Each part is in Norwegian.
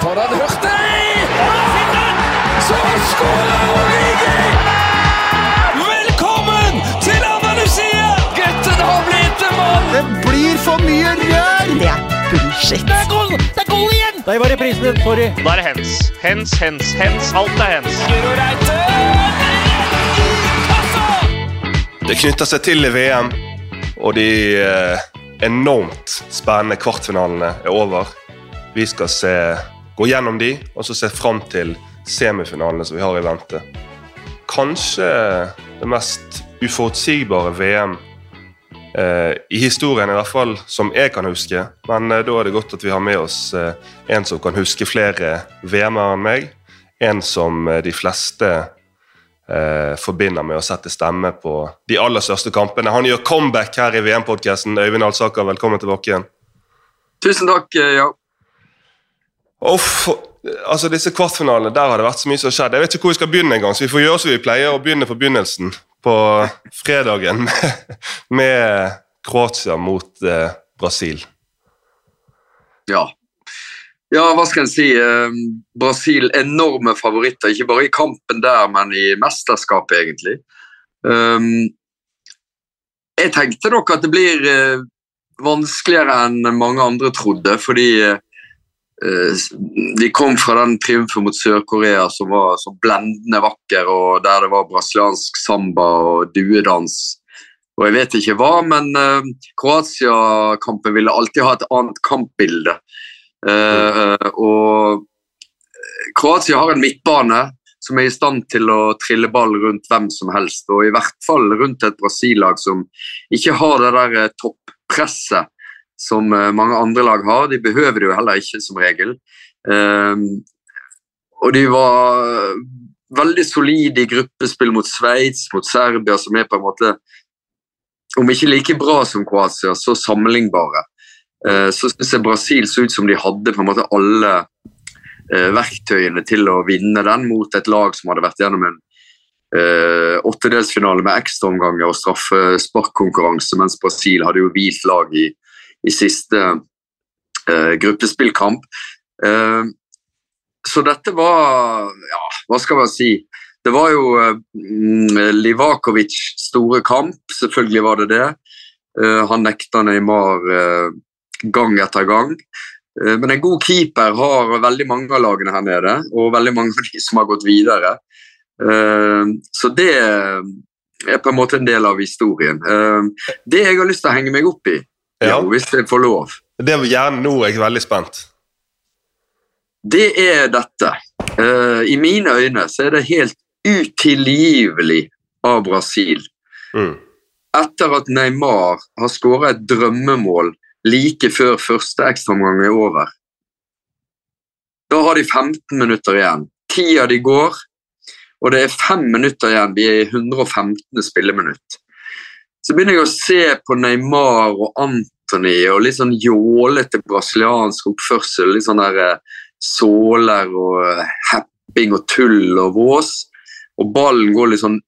Tar den Hurtig! Så skårer Origi! Velkommen til Andalusia! Gutten har blitt en mann! Det blir for mye rør! Det er bullshit. Det er goal! Det er goal igjen! Der var reprisen, sorry. Da er det hens. Hens, hens, hens. Alt er hens. Guro Reite! Det knytter seg til VM, og de eh, enormt spennende kvartfinalene er over. Vi skal se, gå gjennom de, og så se fram til semifinalene som vi har i vente. Kanskje det mest uforutsigbare VM eh, i historien, i hvert fall som jeg kan huske. Men eh, da er det godt at vi har med oss eh, en som kan huske flere VM-er enn meg. En som eh, de fleste eh, forbinder med å sette stemme på de aller største kampene. Han gjør comeback her i VM-podkasten. Øyvind Alsaker, velkommen tilbake igjen. Tusen takk, eh, ja. Uff, altså disse kvartfinalene, Der har det vært så mye som har skjedd. Jeg vet ikke hvor vi skal begynne engang, så vi får gjøre som vi pleier, og begynne på begynnelsen. På fredagen med, Kroatia mot eh, Brasil. ja. Ja, hva skal en si? Eh, Brasil enorme favoritter, ikke bare i kampen der, men i mesterskapet, egentlig. Um, jeg tenkte nok at det blir eh, vanskeligere enn mange andre trodde, fordi de kom fra den triumfen mot Sør-Korea som var så blendende vakker, og der det var brasiliansk samba og duedans. Og jeg vet ikke hva, men eh, Kroatia-kampen ville alltid ha et annet kampbilde. Eh, og Kroatia har en midtbane som er i stand til å trille ball rundt hvem som helst, og i hvert fall rundt et Brasil-lag som ikke har det der eh, toppresset som eh, mange andre lag har. De behøver det jo heller ikke, som regel. Eh, og de var veldig solide i gruppespill mot Sveits, mot Serbia, som er på en måte om ikke like bra som Kroatia, så sammenlignbare. Eh, så syns jeg Brasil så ut som de hadde på en måte alle eh, verktøyene til å vinne den mot et lag som hadde vært gjennom en Uh, åttedelsfinale med ekstraomganger og straffesparkkonkurranse, mens Brasil hadde jo hvilt lag i, i siste eh, gruppespillkamp. Eh, så dette var Ja, hva skal man si? Det var jo eh, Livakovic store kamp, selvfølgelig var det det. Eh, han nekta Neymar eh, gang etter gang. Eh, Men en god keeper har veldig mange av lagene her nede, og veldig mange av de som har gått videre. Eh, Så det er på en måte en del av historien. Det jeg har lyst til å henge meg opp i, Ja. jo, hvis jeg får lov, Det er gjerne nå er jeg veldig spent. det er dette. Uh, I mine øyne så er det helt utilgivelig av Brasil Mm. etter at Neymar har skåret et drømmemål like før første ekstraomgang er over. Da har de 15 minutter igjen. Ti av de går, og det er fem minutter igjen. Vi er i 115. spilleminutt. Så begynner jeg å se på Neymar og Anthony og litt sånn jålete brasiliansk oppførsel. Litt sånn der eh, såler og hepping happing og tull og vås. Og ballen går litt sånn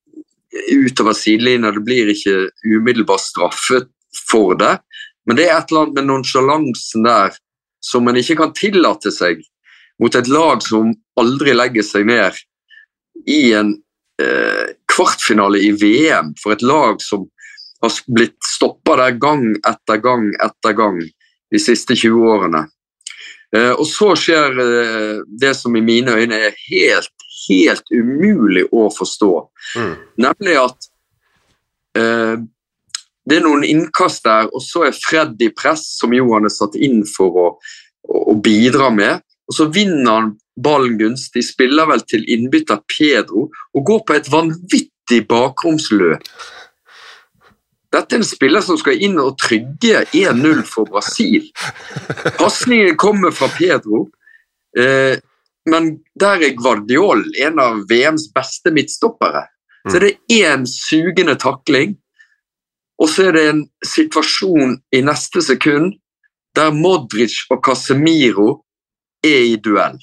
utover sidelinja. Det blir ikke umiddelbart straffet for det. Men det er et eller annet med nonsjalansen der som en ikke kan tillate seg mot et lag som aldri legger seg ned i en eh, kvartfinale i VM for et lag som har blitt stoppa der gang etter gang etter gang de siste 20 årene. Eh, og så skjer eh, det som i mine øyne er helt, helt umulig å forstå. Mm. Nemlig at eh, det er noen innkast der, og så er Fred i press, som jo han er satt inn for å, å, å bidra med. Og så vinner han ballen gunstig, spiller vel til innbytter Pedro og går på et vanvittig bakromsløp. Dette er en spiller som skal inn og trygge 1-0 for Brasil. Pasningen kommer fra Pedro, eh, men der er Guardiol en av VMs beste midtstoppere. Så det er én sugende takling, og så er det en situasjon i neste sekund der Modric og Casemiro er i duell.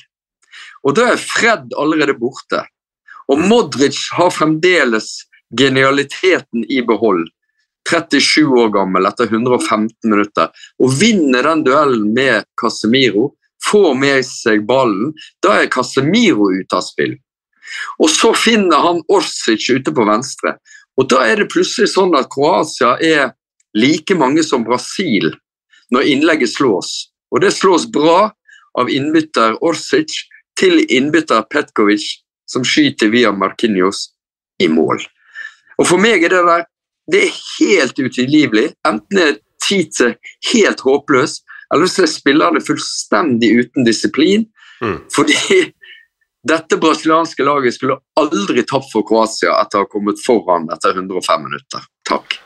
Og da er Fred allerede borte. Og Modric har fremdeles genialiteten i behold. 37 år gammel etter 115 minutter. Og vinner den duellen med Casemiro får med seg ballen, da er Casemiro ute av spill. Og så finner han Orsic ute på venstre. Og da er det plutselig sånn at Kroatia er like mange som Brasil når innlegget slås. Og det slås bra av innbytter Orsic til innbytter Petkovic, som skyter via Markinios i mål. Og For meg er det der det er helt utilgivelig. Enten er Tite helt håpløs, eller så er spillerne fullstendig uten disiplin. Mm. Fordi dette brasilianske laget skulle aldri tapt for Kroatia etter å ha kommet foran etter 105 minutter. Takk.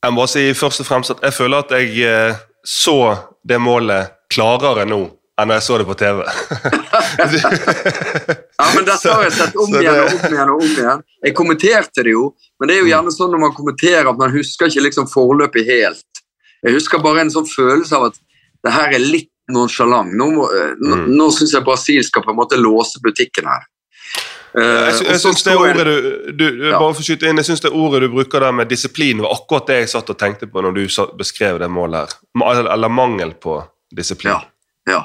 Jeg må si først og fremst at jeg føler at jeg eh, så det målet klarere nå enn når jeg så det på TV. Ja, men Dette har jeg sett om igjen og om igjen. og om igjen. Jeg kommenterte det jo, men det er jo gjerne sånn når man kommenterer at man husker ikke liksom forløpet helt. Jeg husker bare en sånn følelse av at det her er litt nonsjalant. Nå, må- eh, nå, Mm. nå syns jeg Brasil skal på en måte låse butikken her. Eh, Jeg, sy- jeg synes det ordet du, du Ja. bare for inn, jeg synes det ordet du bruker der med disiplin, var akkurat det jeg satt og tenkte på når du beskrev det målet her. Eller mangel på disiplin. Ja. Ja.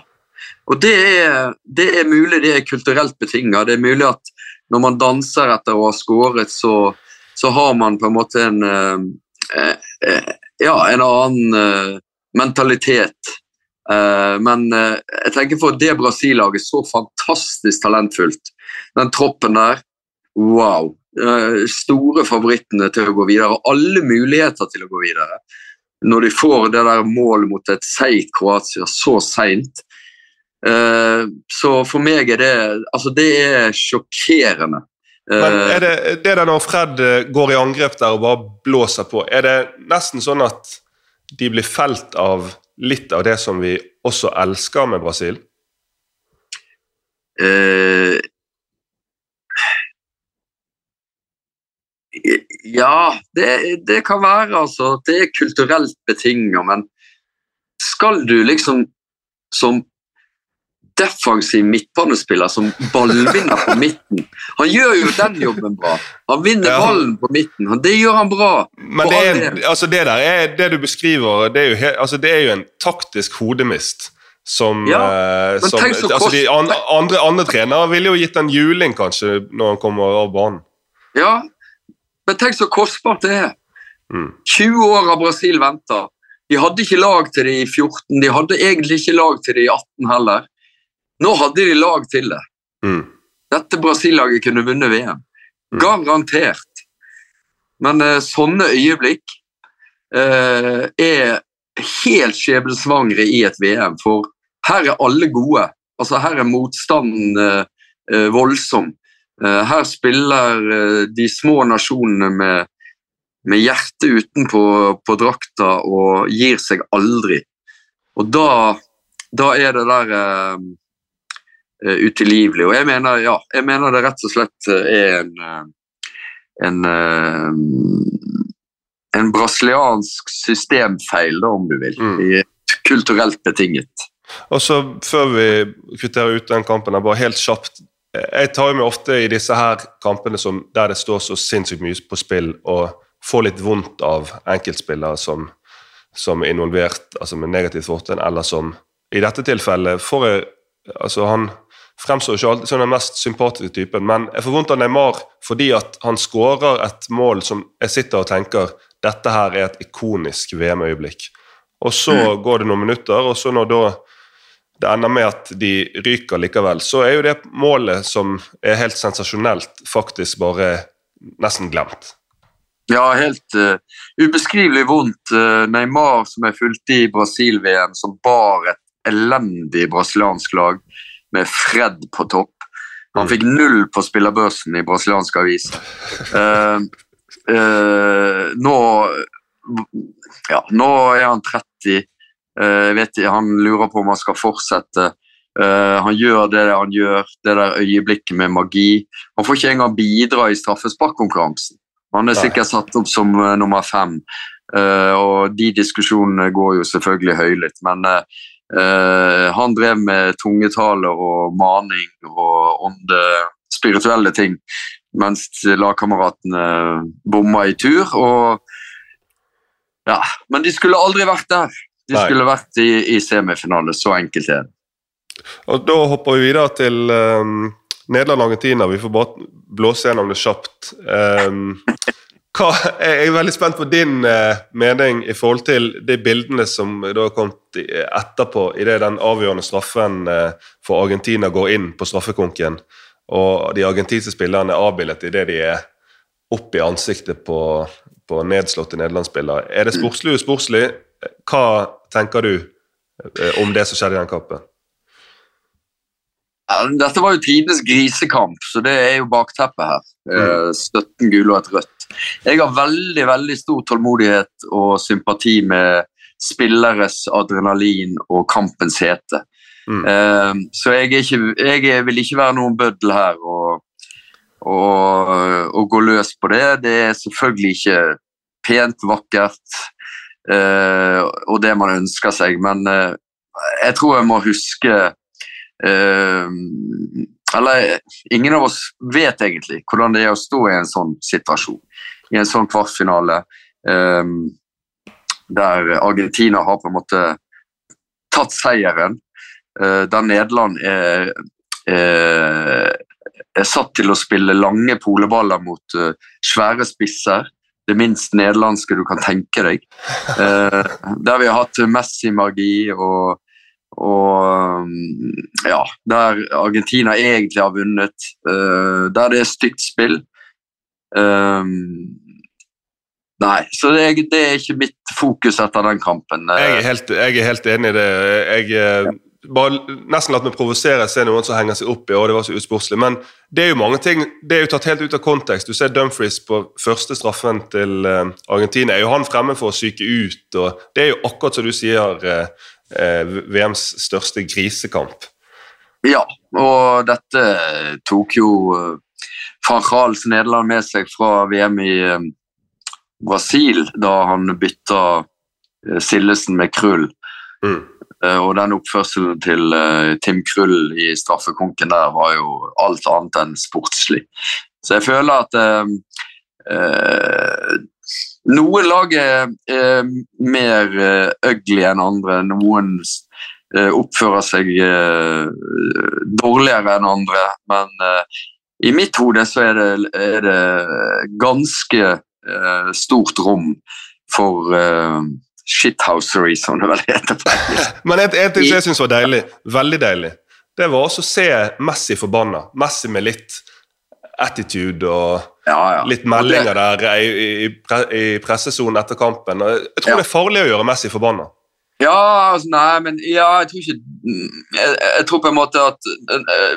Og det er, det er mulig det er kulturelt betinget. Det er mulig at når man danser etter å ha skåret, så, så har man på en måte en eh, eh, Ja, en annen eh, mentalitet. Men jeg tenker for det Brasil-laget så fantastisk talentfullt. Den troppen der, wow. Store favorittene til å gå videre. Alle muligheter til å gå videre når de får det der målet mot et seigt Kroatia så seint. Eh, så for meg er det altså det er sjokkerende. Men Eh, er det, det der når Fred eh, går i angrep der og bare blåser på, er det nesten sånn at de blir felt av litt av det som vi også elsker med Brasil? eh, ja, det, det kan være altså. Det er kulturelt betinget, men skal du liksom som defensiv midtbanespiller som ballvinner på midten Han gjør jo den jobben bra. Han vinner Ja. ballen på midten. Han, det gjør han bra. Men det, er, altså det der er det du beskriver, det er jo, altså det er jo en taktisk hodemist. Som, Ja, eh, som altså de andre, andre, andre trenere ville jo gitt en juling, kanskje, når han kommer av banen. Ja, men tenk så kostbart det er. Mm. 20 år av Brasil venter. De hadde ikke lag til det i 14, de hadde egentlig ikke lag til det i 18 heller. Nå hadde de lag til det. Mm. Dette Brasil-laget kunne vunnet VM. Mm. Garantert. Men eh, sånne øyeblikk eh, er helt skjebnesvangre i et VM, for her er alle gode. Altså Her er motstanden eh, eh, voldsom. Eh, her spiller eh, de små nasjonene med, med hjertet utenpå på drakta og gir seg aldri. Og da, da er det der utilgivelig. Og jeg mener, ja, jeg mener det rett og slett eh, er en, eh, en, eh, en brasiliansk systemfeil, da, om du vil. Mm. I- Kulturelt betinget. Og så Før vi kvitterer ut den kampen, bare helt kjapt Jeg tar jo meg ofte i disse her kampene som, der det står så sinnssykt mye på spill, og får litt vondt av enkeltspillere som, som er involvert, altså med negativt fortegn, eller som I dette tilfellet får jeg altså Han fremstår ikke alltid som den mest sympatiske typen, men jeg får vondt av Neymar fordi at han skårer et mål som jeg sitter og tenker dette her er et ikonisk VM-øyeblikk. Og så går det noen minutter, og så når da det ender med at de ryker likevel, så er jo det målet som er helt sensasjonelt, faktisk bare nesten glemt. Ja, helt uh, ubeskrivelig vondt. Uh, Neymar, som jeg fulgte i Brasil-VM, som bar et elendig brasiliansk lag med Fred på topp. Han Mm. fikk null på spillerbørsen i brasiliansk avis. Uh, uh, nå Ja, nå er han 30. Uh, vet Han lurer på om han skal fortsette. Uh, han gjør det han gjør, det der øyeblikket med magi. Han får ikke engang bidra i straffesparkkonkurransen. Han er sikkert satt opp som nummer fem, og de diskusjonene går jo selvfølgelig høylytt. Men uh, uh, han drev med tungetale og maning og ånde, spirituelle ting, mens lagkameratene bomma i tur. Og ja, men de skulle aldri vært der. De skulle vært i, i semifinale. Så enkelt er det. Og Da hopper vi videre til um, Nederland-Argentina. Vi får bare blåse gjennom det kjapt. Um, hva, jeg er veldig spent på din uh, mening i forhold til de bildene som da har kommet etterpå, idet den avgjørende straffen uh, for Argentina går inn på straffekonken, og de argentinske spillerne er avbildet idet de er opp i ansiktet på, på nedslåtte nederlandsspillere. Er det sportslig usportslig? Hva tenker du uh, om det som skjedde i den kampen? Dette var jo tidenes grisekamp, så det er jo bakteppet her. Mm. 17 gule og et rødt. Jeg har veldig veldig stor tålmodighet og sympati med spilleres adrenalin og kampens hete. Mm. Uh, så jeg, ikke, jeg, vil ikke være noen bøddel her og, og, og, gå løs på det. Det er selvfølgelig ikke pent, vakkert uh, og det man ønsker seg, men uh, jeg tror jeg må huske Uh, eller ingen av oss vet egentlig hvordan det er å stå i en sånn situasjon. I en sånn kvartfinale um, der Argentina har på en måte tatt seieren. Uh, der Nederland er, er, er, satt til å spille lange poleballer mot uh, svære spisser. Det minst nederlandske du kan tenke deg. der vi har hatt Messi-magi og og ja, der Argentina egentlig har vunnet. Uh, der det er stygt spill. Um, nei, så det det er, ikke mitt fokus etter den kampen. Jeg er helt, jeg er helt enig i det. Jeg ja. bare nesten latt meg provosere se noen som henger seg opp i og det var så usportslig. Men det er jo mange ting det er jo tatt helt ut av kontekst. Du ser Dumfries på første straffen til Argentina. Er jo han fremme for å syke ut? og Det er jo akkurat som du sier. Eh, VMs største grisekamp. Ja, og dette tok jo Frank van Gaals Nederland med seg fra VM i eh, Brasil, da han bytta Sillesen med Krull. Mm. Og den oppførselen til Tim Krull i straffekonken der var jo alt annet enn sportslig. Så jeg føler at eh, noen lag er, er mer uh, ugly enn andre. Noen uh, oppfører seg uh, dårligere enn andre. Men i mitt hode så er det, er det ganske stort rom for shithousery, som det vel heter. Men en ting som jeg syns var deilig, veldig deilig, det var også å se Messi forbanna. Messi med litt attitude og. Litt meldinger der i, i, i pressesonen etter kampen. Jeg tror det er farlig å gjøre Messi forbanna. Ja, altså, nei, men ja, jeg tror ikke jeg, jeg, tror på en måte at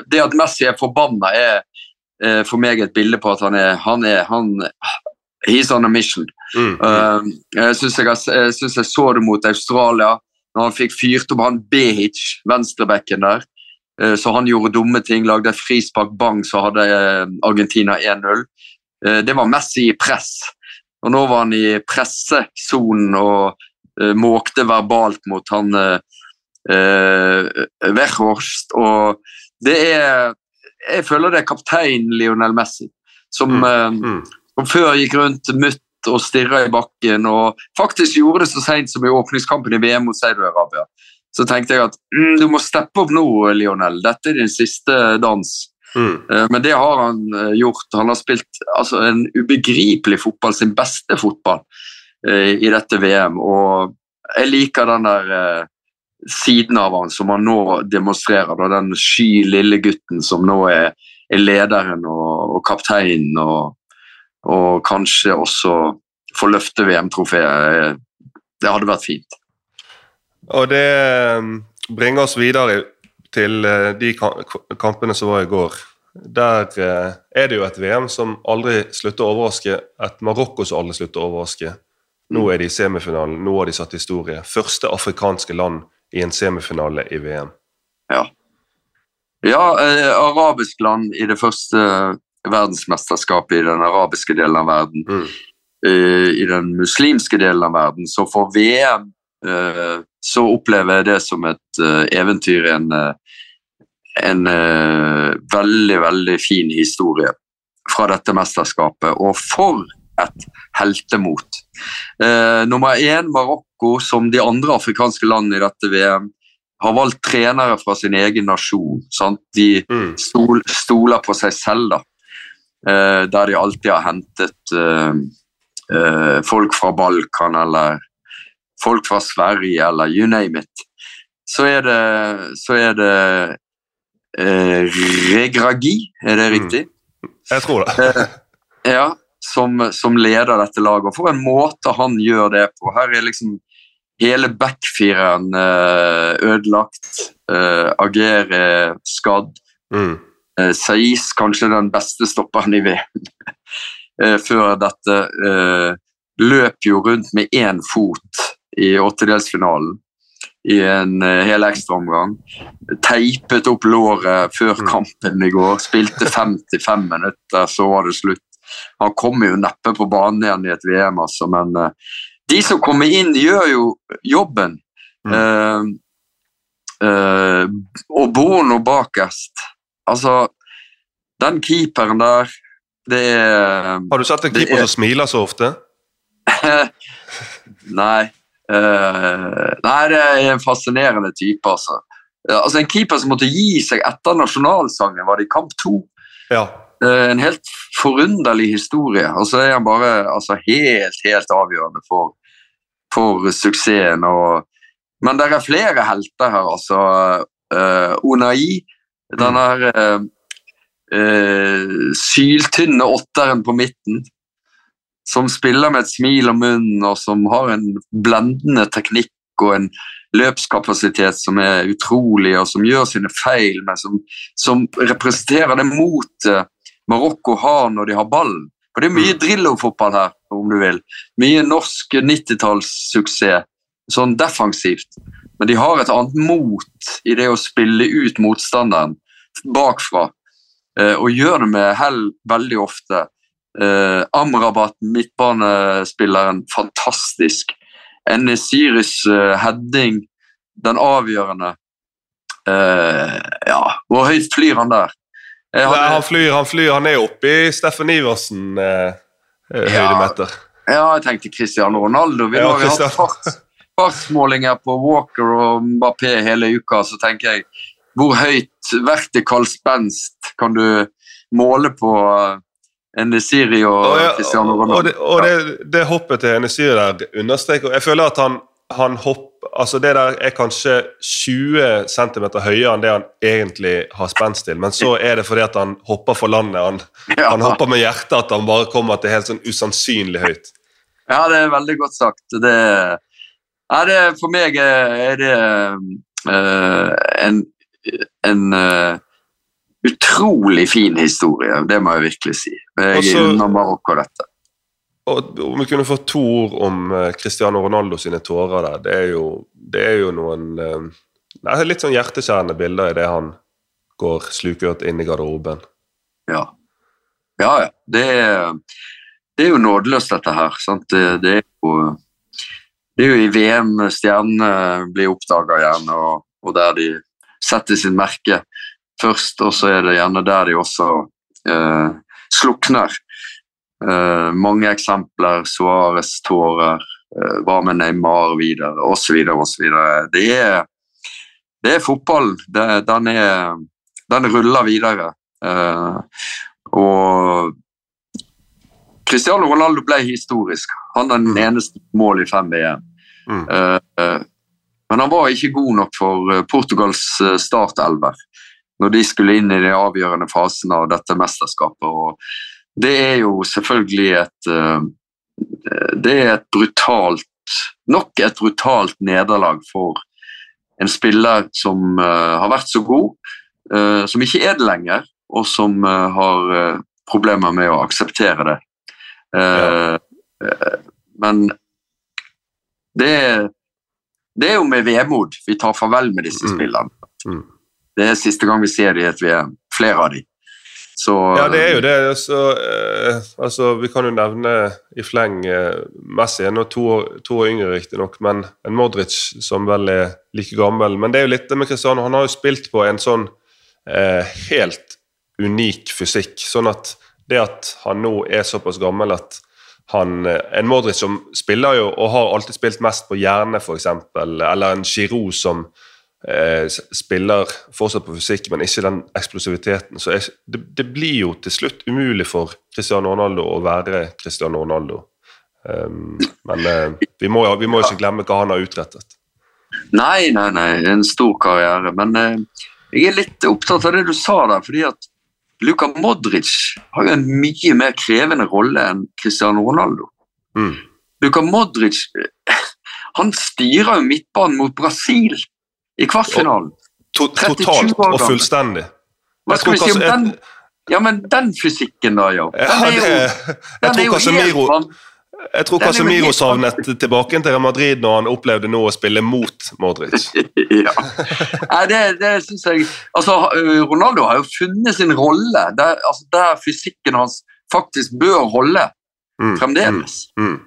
det at Messi er forbanna, er eh, for meg et bilde på at han er han er han He's on a mission. Mm. Uh, jeg syns jeg, jeg, jeg, så det mot Australia, når han fikk fyrt opp han Behic, venstrebekken der. Uh, så han gjorde dumme ting, lagde et frispark, bang, så hadde Argentina 1-0. Eh, det var Messi i press. Og nå var han i pressesonen og uh, måkte verbalt mot han uh, Weghorst. Og det er Jeg føler det er kaptein Lionel Messi som, mm. Mm. som før gikk rundt mutt og stirra i bakken, og faktisk gjorde det så seint som i åpningskampen i VM mot Saudi-Arabia. Så tenkte jeg at mm, du må steppe opp nå, Lionel. Dette er din siste dans. Mm. Eh, men det har han eh, gjort. Han har spilt altså, en ubegripelig fotball, sin beste fotball, eh, i dette VM. Og jeg liker den der siden av han som han nå demonstrerer. Da, den sky lille gutten som nå er, er lederen og, og kapteinen, og, og, kanskje også får løfte VM-trofeet. Det hadde vært fint. Og det bringer oss videre til eh, de kampene som var i går. Der eh, er det jo et VM som aldri slutter å overraske. Et Marokko som aldri slutter å overraske. Nå er de i semifinalen, nå har de satt historie. Første afrikanske land i en semifinale i VM. Ja. Ja, eh, arabisk land i det første verdensmesterskapet i den arabiske delen av verden. Mm. Eh, I den muslimske delen av verden. Så for VM Eh, så opplever jeg det som et eh, eventyr, en, eh, en veldig, veldig fin historie fra dette mesterskapet. Og for et heltemot! Eh, nummer én Marokko, som de andre afrikanske landene i dette VM, har valgt trenere fra sin egen nasjon. Sant? De Mm. stol, stoler på seg selv, da. Eh, der de alltid har hentet eh, eh, folk fra Balkan eller folk fra Sverige eller you name it. Så er det, så er det eh, Regragi, er det Mm. riktig? Jeg tror det. Ja, som, som leder dette laget. Og for en måte han gjør det på. Her er liksom hele backfireren eh, ødelagt. Eh, Ager er skadd. Mm. Eh, Saiz kanskje den beste stopperen i VM. Eh, Før dette eh, løp jo rundt med én fot i åttedelsfinalen i en uh, hel ekstraomgang. Teipet opp låret før Mm. kampen i går. Spilte 55 minutter, så var det slutt. Han kommer jo neppe på banen igjen i et VM, altså, men eh, de som kommer inn, gjør jo jobben. Mm. Eh, eh, og Bono bakerst. Altså, den keeperen der, det er Har du sett en keeper er- som smiler så ofte? Nei. Eh, nei, det er en fascinerende type, altså. Uh, altså En keeper som måtte gi seg etter nasjonalsangen, var det i kamp to. Ja. Uh, en helt forunderlig historie. Og så er han bare altså, helt, helt avgjørende for, for suksessen. Og, men det er flere helter her, altså. Uh, Onai, den der eh, eh, syltynne åtteren på midten, som spiller med et smil om munnen, og som har en blendende teknikk og en løpskapasitet som er utrolig, og som gjør sine feil, men som, som representerer det motet Marokko har når de har ballen. For det er mye Drillo-fotball her, om du vil. Mye norsk 90-tallssuksess, sånn defensivt. Men de har et annet mot i det å spille ut motstanderen bakfra, eh, og gjør det med hell veldig ofte. Eh, Amrabat, midtbanespilleren, fantastisk. Enesyris eh, heading, den avgjørende. Eh, ja, hvor høyt flyr han der? Jeg Nei, han flyr, han flyr. Han er oppe i Steffen Iversen eh, høydemeter. Ja. Ja, jeg tenkte Cristiano Ronaldo. Vi Ja, har hatt fart, fartsmålinger på Walker og Mbappé hele uka, så tenker jeg hvor høyt vertikal spenst kan du måle på Enesiri og Og, ja, Cristiano og, Ronaldo? det, og det, det hoppet til Nesiri der understreker Jeg føler at han, han hopp, altså det der er kanskje 20 cm høyere enn det han egentlig har spenst til, men så er det fordi at han hopper for landet. Han, ja. han hopper med hjertet at han bare kommer til helt sånn usannsynlig høyt. ja, det er veldig godt sagt. Det, ja, det, for meg er det uh, en, en eh, utrolig fin historie, det må jeg virkelig si. Jeg Også- unner Marokko dette. Og Om vi kunne få to ord om eh, Cristiano Ronaldo sine tårer der, det er jo, det er jo noen eh, nei, litt sånn hjerteskjærende bilder i det han går slukørt inn i garderoben. Ja. Ja, ja. Det er, det er jo nådeløst, dette her. Sant? Det, er jo, det er jo i VM stjernene blir oppdaga igjen, og, og der de setter sitt merke først, og så er det gjerne der de også eh, slukner. Eh, mange eksempler, Suárez tårer, eh, hva med Neymar videre, osv., osv. Det, er- det er fotballen. Det, den, er, den ruller videre. Eh, og Cristiano Ronaldo ble historisk. Han er den Mm. eneste mål i fem VM. Mm. Eh, eh, men han var ikke god nok for eh, Portugals startelver når de skulle inn i de avgjørende fasene av dette mesterskapet. Og det er jo selvfølgelig et eh, Det er et brutalt Nok et brutalt nederlag for en spiller som eh, har vært så god, eh, som ikke er det lenger, og som har problemer med å akseptere det. Eh, men det det er jo med vemod vi tar farvel med disse spillerne. Mm. Det er siste gang vi ser dem i et VM. Flere av dem. Så Ja, det er jo det. Så, eh, altså, vi kan jo nevne i fleng eh, Messi er nå to, to år yngre, riktignok, men en Modric som vel er like gammel. Men det er jo litt det med Cristiano. Han har jo spilt på en sånn eh, helt unik fysikk. Sånn at det at han nå er såpass gammel at han eh, En Modric som spiller jo og har alltid spilt mest på hjerne, f.eks., eller en Giroud som spiller fortsatt på fysikk, men ikke den eksplosiviteten. Så jeg, det, det blir jo til slutt umulig for Cristiano Ronaldo å være Cristiano Ronaldo. Um, men uh, vi, må, vi må ikke glemme hva han har utrettet. Nei, nei, nei, en stor karriere. Men uh, jeg er litt opptatt av det du sa der, fordi at Luka Modric har jo en mye mer krevende rolle enn Cristiano Ronaldo. Mm. Luka Modric eh, han styrer jo midtbanen mot Brasil i kvartfinalen. To, totalt og fullstendig. Hva skal vi si om den? Ja, men den fysikken, da, jo. Den er jo, den er tror jo helt jeg tror Casemiro savnet tilbake til Madrid når han opplevde nå å spille mot Modric. ja. Nei, det, det synes jeg Altså, øh, Ronaldo har jo funnet sin rolle der, altså, der fysikken hans faktisk bør holde Mm, fremdeles. Mm.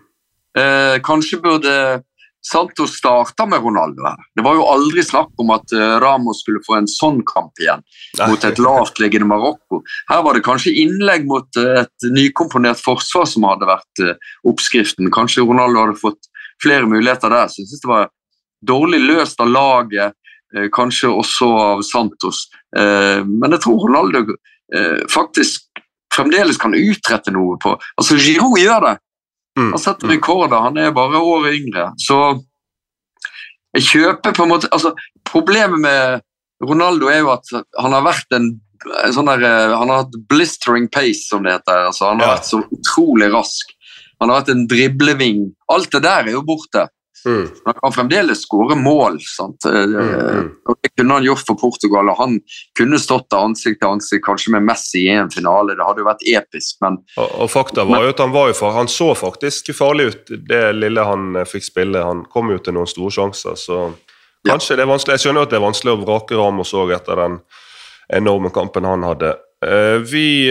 Eh, kanskje burde Santos starta med Ronaldo her. Det var jo aldri snakk om at eh, Ramos skulle få en sånn kamp igjen mot et lavtliggende Marokko. Her var det kanskje innlegg mot eh, et nykomponert forsvar som hadde vært eh, oppskriften. Kanskje Ronaldo hadde fått flere muligheter der. Så jeg synes det var dårlig løst av laget, kanskje også av Santos. Men jeg tror Ronaldo faktisk fremdeles kan utrette noe på Altså, Giroud gjør det. Mm. Han setter rekorder, han er bare året yngre. Så jeg kjøper på en måte altså, Problemet med Ronaldo er jo at han har vært en, en sånn der, eh, Han har hatt blistering pace, som det heter. Altså, han har Ja. vært så utrolig rask. Han har hatt en dribleving. Alt det der er jo borte. Mm. Han kan fremdeles skåre mål. Sant? Eh, mm. og Det kunne han gjort for Portugal. og Han kunne stått der ansikt til ansikt kanskje med Messi i en finale. Det hadde jo vært episk, men Og, og fakta var jo at han var for, han så faktisk farlig ut det lille han eh, fikk spille. Han kom jo til noen store sjanser, så Ja. det er vanskelig. Jeg skjønner jo at det er vanskelig å vrake Ramos òg etter den enorme kampen han hadde. Eh, vi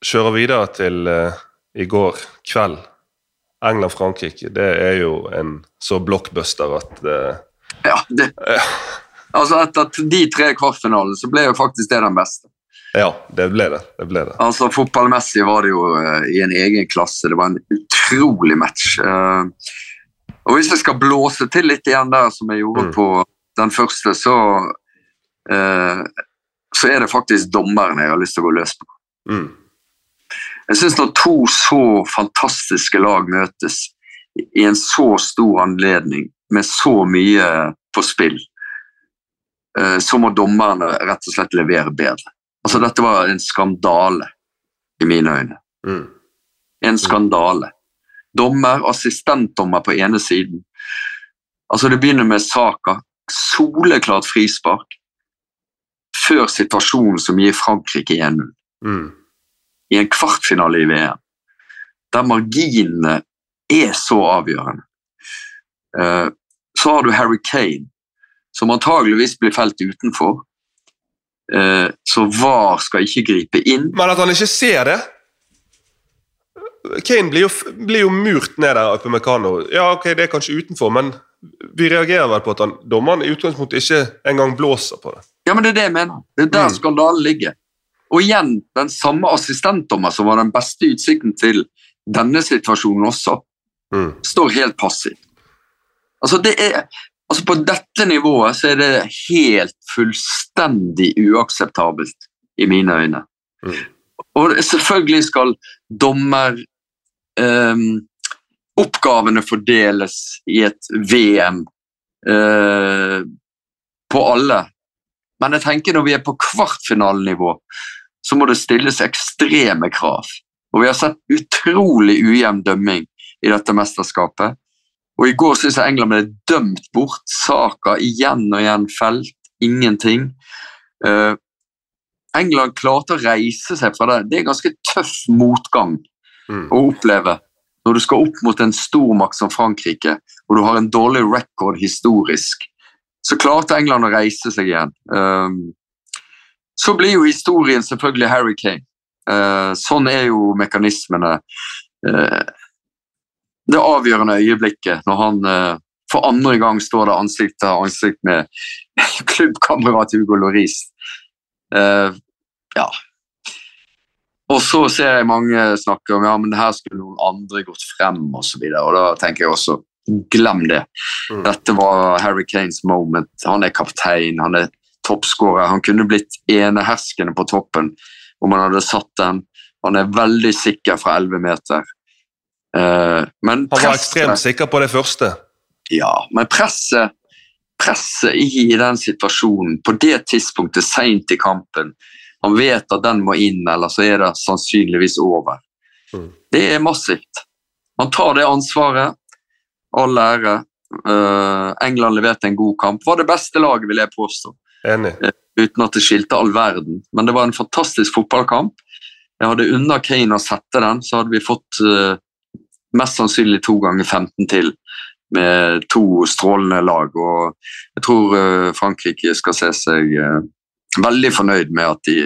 kjører videre til i går kveld. England-Frankrike. Det er jo en så blockbuster at uh, ja, det, altså Etter de tre kvartfinalene så ble jo faktisk det den beste. Ja, det ble det. det, ble det. Altså Fotballmessig var det jo uh, i en egen klasse. Det var en utrolig match. Uh, og Hvis jeg skal blåse til litt igjen der, som jeg gjorde Mm. på den første, så uh, så er det faktisk dommeren jeg har lyst til å gå løs på. Mm. Jeg synes når to så fantastiske lag møtes i en så stor anledning, med så mye på spill, eh, så må dommerne rett og slett levere bedre. Altså, dette var en skandale, i mine øyne. Mm. En skandale. Dommer, assistentdommer på ene siden. Altså, det begynner med Saka. Soleklart frispark. Før situasjonen som gir Frankrike 1-0 Mm. I en kvartfinale i VM, der marginene er så avgjørende. Eh, Så har du Harry Kane, som antageligvis blir felt utenfor. Eh, Så VAR skal ikke gripe inn. Men at han ikke ser det Kane blir jo, blir jo murt ned der oppe med Kano. Ja, ok, det er kanskje utenfor, men vi reagerer vel på at han, dommeren i utgangspunktet ikke engang blåser på det. Ja, men Det er det jeg mener. Det er der Mm. skandalen ligger. Og igjen, den samme assistentdommer som var den beste utsikten til denne situasjonen også, Mm. står helt passiv. Altså, det er, altså På dette nivået så er det helt fullstendig uakseptabelt, i mine øyne. Mm. Og selvfølgelig skal dommer um, Oppgavene fordeles i et VM uh, på alle. Men jeg tenker når vi er på kvartfinalenivå, så må det stilles ekstreme krav. Og vi har sett utrolig ujevn dømming i dette mesterskapet. Og i går syns jeg England ble dømt bort. Saka igjen og igjen felt. Ingenting. Uh, England klarte å reise seg fra det. Det er ganske tøff motgang Mm. å oppleve når du skal opp mot en stormakt som Frankrike, og du har en dårlig record historisk. Så klarte England å reise seg igjen. Um, så blir jo historien selvfølgelig Harry Kane. Eh, sånn er jo mekanismene. Eh, det avgjørende øyeblikket når han eh, for andre gang står der ansikt til ansikt med klubbkamerat Hugo Loris. Uh, ja. Og så ser jeg mange snakke om ja, men her skulle noen andre gått frem osv. Da tenker jeg også glem det. Mm. Dette var Harry Kanes moment. Han er kaptein, han er toppskårer. Han kunne blitt eneherskende på toppen om han hadde satt den. Han er veldig sikker fra 11 meter. Eh, men Han var ekstremt sikker på det første. ja, men presset, presset i den situasjonen, på det tidspunktet seint i kampen Han vet at den må inn, eller så er det sannsynligvis over. Mm. Det er massivt. Han tar det ansvaret. All ære. Eh, England leverte en god kamp. Var det beste laget, vil jeg påstå. Enig. Uten at det skilte all verden. Men det var en fantastisk fotballkamp. Jeg hadde unna Kane å sette den, så hadde vi fått eh, mest sannsynlig to ganger 15 til med to strålende lag. Og jeg tror eh, Frankrike skal se seg eh, veldig fornøyd med at de,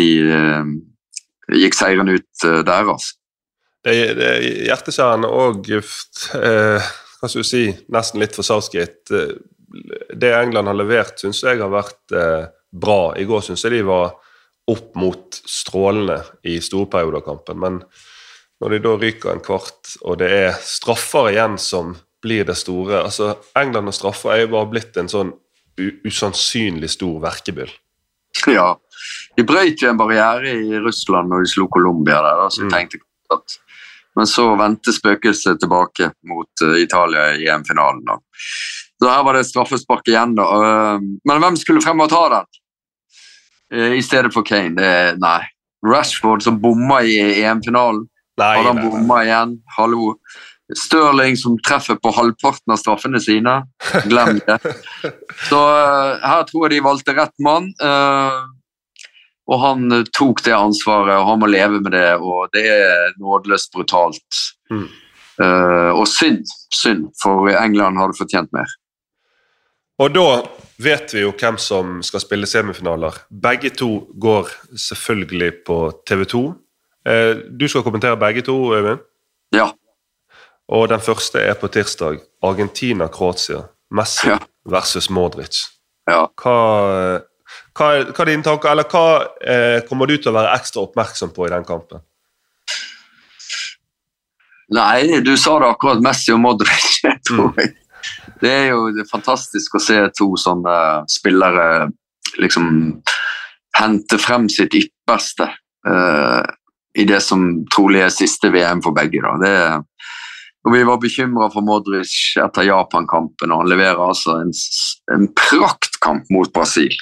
de eh, gikk seirende ut eh, der, altså. Det, det er hjerteskjærende og eh, hva skal du si, nesten litt for Southgate. Det England har levert, syns jeg har vært eh, bra. I går syns jeg de var opp mot strålende i store perioder av kampen. Men når de da ryker en kvart, og det er straffer igjen som blir det store altså England og straffer er jo bare blitt en sånn usannsynlig stor verkebyll. Ja. De brøt jo en barriere i Russland når de slo Colombia der, så jeg Mm. tenkte at Men så vendte spøkelset tilbake mot eh, Italia i EM-finalen. Så her var det straffespark igjen, da. Eh, men hvem skulle frem og ta den? Eh, I stedet for Kane? Det, nei. Rashford som bomma i EM-finalen. Hadde han bomma igjen? Hallo. Stirling som treffer på halvparten av straffene sine. Glem det. Så eh, her tror jeg de valgte rett mann. eh, og han tok det ansvaret, og han må leve med det. Og det er nådeløst brutalt. Mm. Uh, og synd, synd, for England hadde fortjent mer. Og da vet vi jo hvem som skal spille semifinaler. Begge to går selvfølgelig på TV 2. Eh, du skal kommentere begge to, Øyvind. Ja. Og den første er på tirsdag. Argentina-Kroatia. Messi Ja. versus Modric. ja. Hva, hva, hva er dine tanker, eller hva eh, kommer du til å være ekstra oppmerksom på i den kampen? Nei, du sa det akkurat. Messi og Modric. tror jeg. Det er jo fantastisk å se to sånne spillere liksom hente frem sitt ypperste uh, i det som trolig er siste VM for begge. Da. Det, og vi var bekymra for Modric etter Japan-kampen, og han leverer altså en, en praktkamp mot Brasil.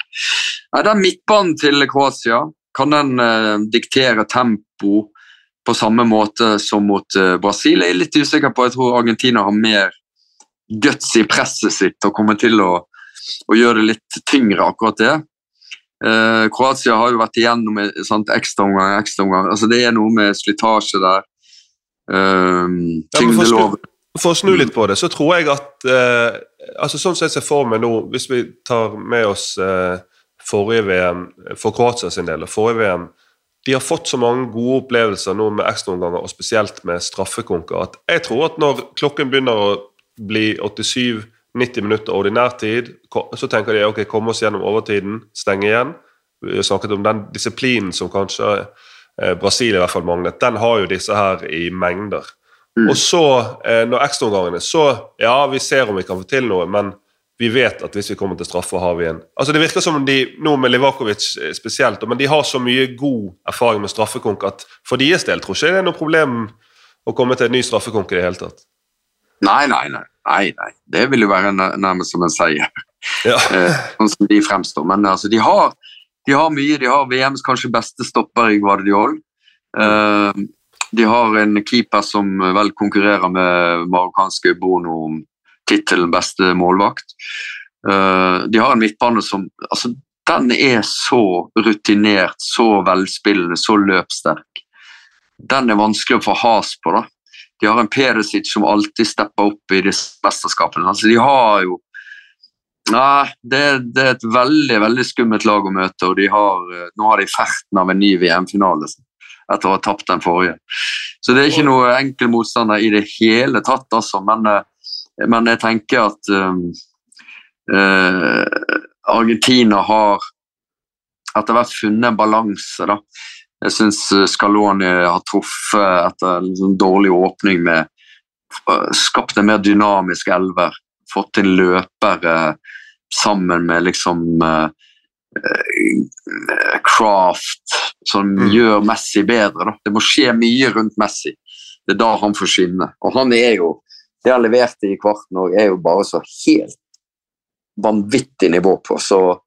Ja, den midtbanen til Kroatia, kan den uh, diktere tempo på samme måte som mot uh, Brasil? Jeg er litt usikker på. Jeg tror Argentina har mer guts i presset sitt og kommer til å, å gjøre det litt tyngre, akkurat det. Eh, Kroatia har jo vært igjennom en sant, ekstraomgang, ekstraomgang. Altså, det er noe med slitasje der. Ja, for, å snu, for å snu litt på det, så tror jeg at eh, altså Sånn som jeg ser for meg nå, hvis vi tar med oss eh, forrige VM for Kroatia sin del, og forrige VM De har fått så mange gode opplevelser nå med ekstraomganger, og spesielt med straffekonker, at jeg tror at når klokken begynner å bli 87-90 minutter ordinær tid, så tenker de ok, komme oss gjennom overtiden, stenge igjen. Vi har snakket om den disiplinen som kanskje eh, Brasil i hvert fall manglet. Den har jo disse her i mengder. Mm. Og så, eh, når ekstraomgangene, så ja, vi ser om vi kan få til noe, men vi vet at hvis vi kommer til straffer, har vi en Altså Det virker som om de, nå med Livakovic eh, spesielt, men de har så mye god erfaring med straffekonk at for deres del tror ikke det er noe problem å komme til en ny straffekonk i det hele tatt. Nei, nei, nei. nei, nei. Det vil jo være nærmest som en seier. Ja. eh, sånn som de fremstår. Men altså, de har, de har mye. De har VMs kanskje beste stopper i Guardiol. Eh, de har en keeper som vel konkurrerer med marokkanske Bono om tittelen beste målvakt. Eh, de har en midtbane som altså, Den er så rutinert, så velspillende, så løpssterk. Den er vanskelig å få has på. da. De har en Perisic som alltid stepper opp i disse mesterskapene. Altså, de har jo Nei, det, det er et veldig veldig skummelt lag å møte, og de har, eh, nå har de ferten av en ny VM-finale etter å ha tapt den forrige. Så det er ikke noe enkel motstander i det hele tatt, altså. Men, eh, men jeg tenker at um, uh, Argentina har etter hvert funnet en balanse, da. Jeg syns Scaloni har truffet etter en sånn dårlig åpning med eh, skapt en mer dynamisk elver. Fått inn løpere sammen med liksom eh, eh, Craft, som Mm. gjør Messi bedre. Da. Det må skje mye rundt Messi. Det er da han får skinne. Og han er jo Det han leverte i kvarten òg, er jo bare så helt vanvittig nivå på. Så,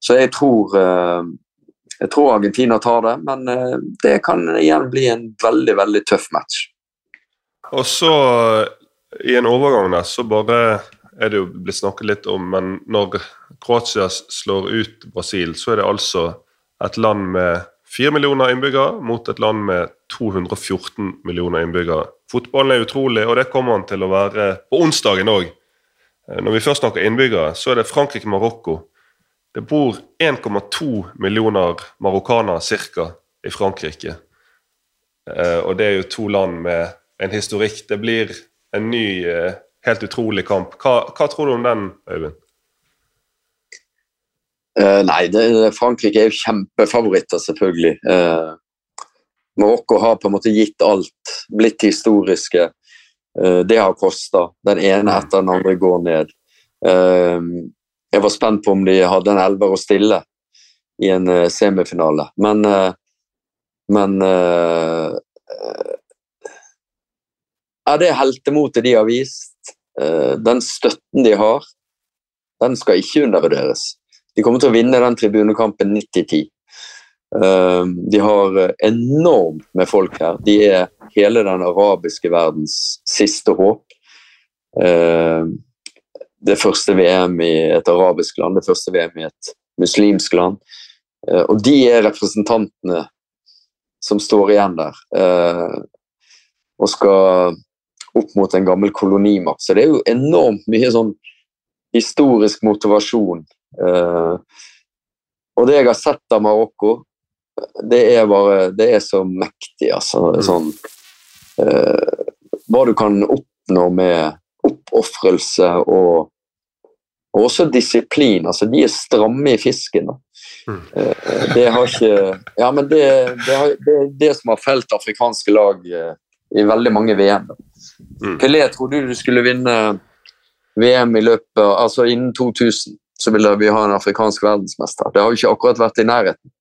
så jeg tror eh, jeg tror Argentina tar det, men eh, det kan igjen bli en veldig veldig tøff match. Og så, i en overgang der, så bare er det jo blitt snakket litt om, men når Kroatia slår ut Brasil, så er det altså et land med 4 millioner innbyggere mot et land med 214 millioner innbyggere. Fotballen er utrolig, og det kommer han til å være på onsdagen òg. Når vi først snakker innbyggere, så er det Frankrike-Marokko. Det bor 1,2 millioner marokkanere ca. i Frankrike. Eh, og det er jo to land med en historikk. Det blir en ny, eh, helt utrolig kamp. Hva, hva tror du om den, Øyvind? Eh, nei, det, Frankrike er jo kjempefavoritter, selvfølgelig. Eh, Marokko har på en måte gitt alt, blitt historiske. Eh, det har kosta. Den ene etter den andre går ned. Eh, jeg var spent på om de hadde en elver å stille i en eh, semifinale, men eh, Men eh, eh, Ja, det heltemotet de har vist, den støtten de har, den skal ikke undervurderes. De kommer til å vinne den tribunekampen 90-10. Uh, de har enormt med folk her. De er hele den arabiske verdens siste håp. Det første VM i et arabisk land, det første VM i et muslimsk land. Uh, og de er representantene som står igjen der og skal opp mot en gammel kolonimakt. Så det er jo enormt mye sånn historisk motivasjon Uh, og det jeg har sett av Marokko, det er bare Det er så mektig, altså. Sånn Hva du kan oppnå med oppofrelse og, og også disiplin. Altså, de er stramme i fisken. Mm. Uh, det har ikke Ja, men det, det, har, det er det som har felt afrikanske lag i veldig mange VM. Mm. Pelé trodde du skulle vinne VM i løpet Altså innen 2000 så ville vi ha en afrikansk verdensmester. Det har jo ikke akkurat vært i nærheten.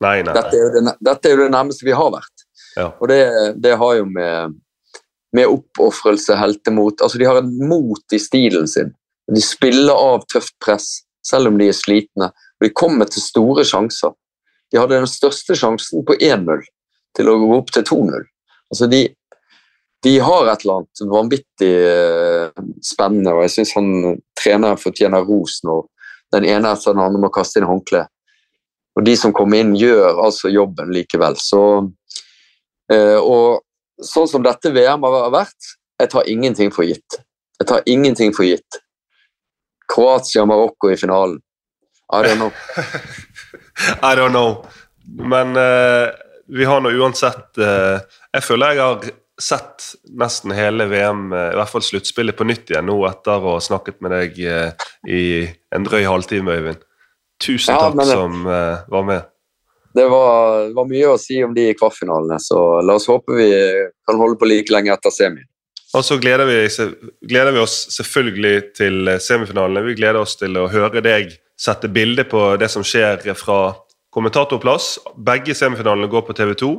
Nei, nei, Dette er det, dette er jo det nærmeste vi har vært. Ja. Og det, det har jo med, med oppofrelse, heltemot Altså, de har et mot i stilen sin. De spiller av tøft press, selv om de er slitne. Og de kommer til store sjanser. De hadde den største sjansen på 1-0 til å gå opp til 2-0. Altså, de, de har et eller annet vanvittig eh, spennende, og jeg syns treneren fortjener ros når den ene etter den andre må kaste inn håndkle. Og de som kommer inn, gjør altså jobben likevel. Så, eh, og sånn som dette VM har vært, jeg tar ingenting for gitt. Jeg tar ingenting for gitt. Kroatia og Marokko i finalen. I don't know. I don't know. Men uh, vi har nå uansett uh, Jeg føler jeg har sett nesten hele VM, uh, i hvert fall sluttspillet, på nytt igjen nå etter å ha snakket med deg eh, i en drøy halvtime, Øyvind. Tusen Ja, takk men- som eh, var med. Det var, var mye å si om de i kvartfinalene, så la oss håpe vi kan holde på like lenge etter semien. Og så gleder vi, gleder vi oss selvfølgelig til semifinalene. Vi gleder oss til å høre deg sette bilde på det som skjer fra kommentatorplass. Begge semifinalene går på TV 2.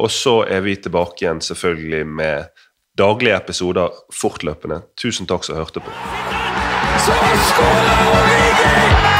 Og så er vi tilbake igjen selvfølgelig med daglige episoder fortløpende. Tusen takk som hørte på. Så skåler Origi!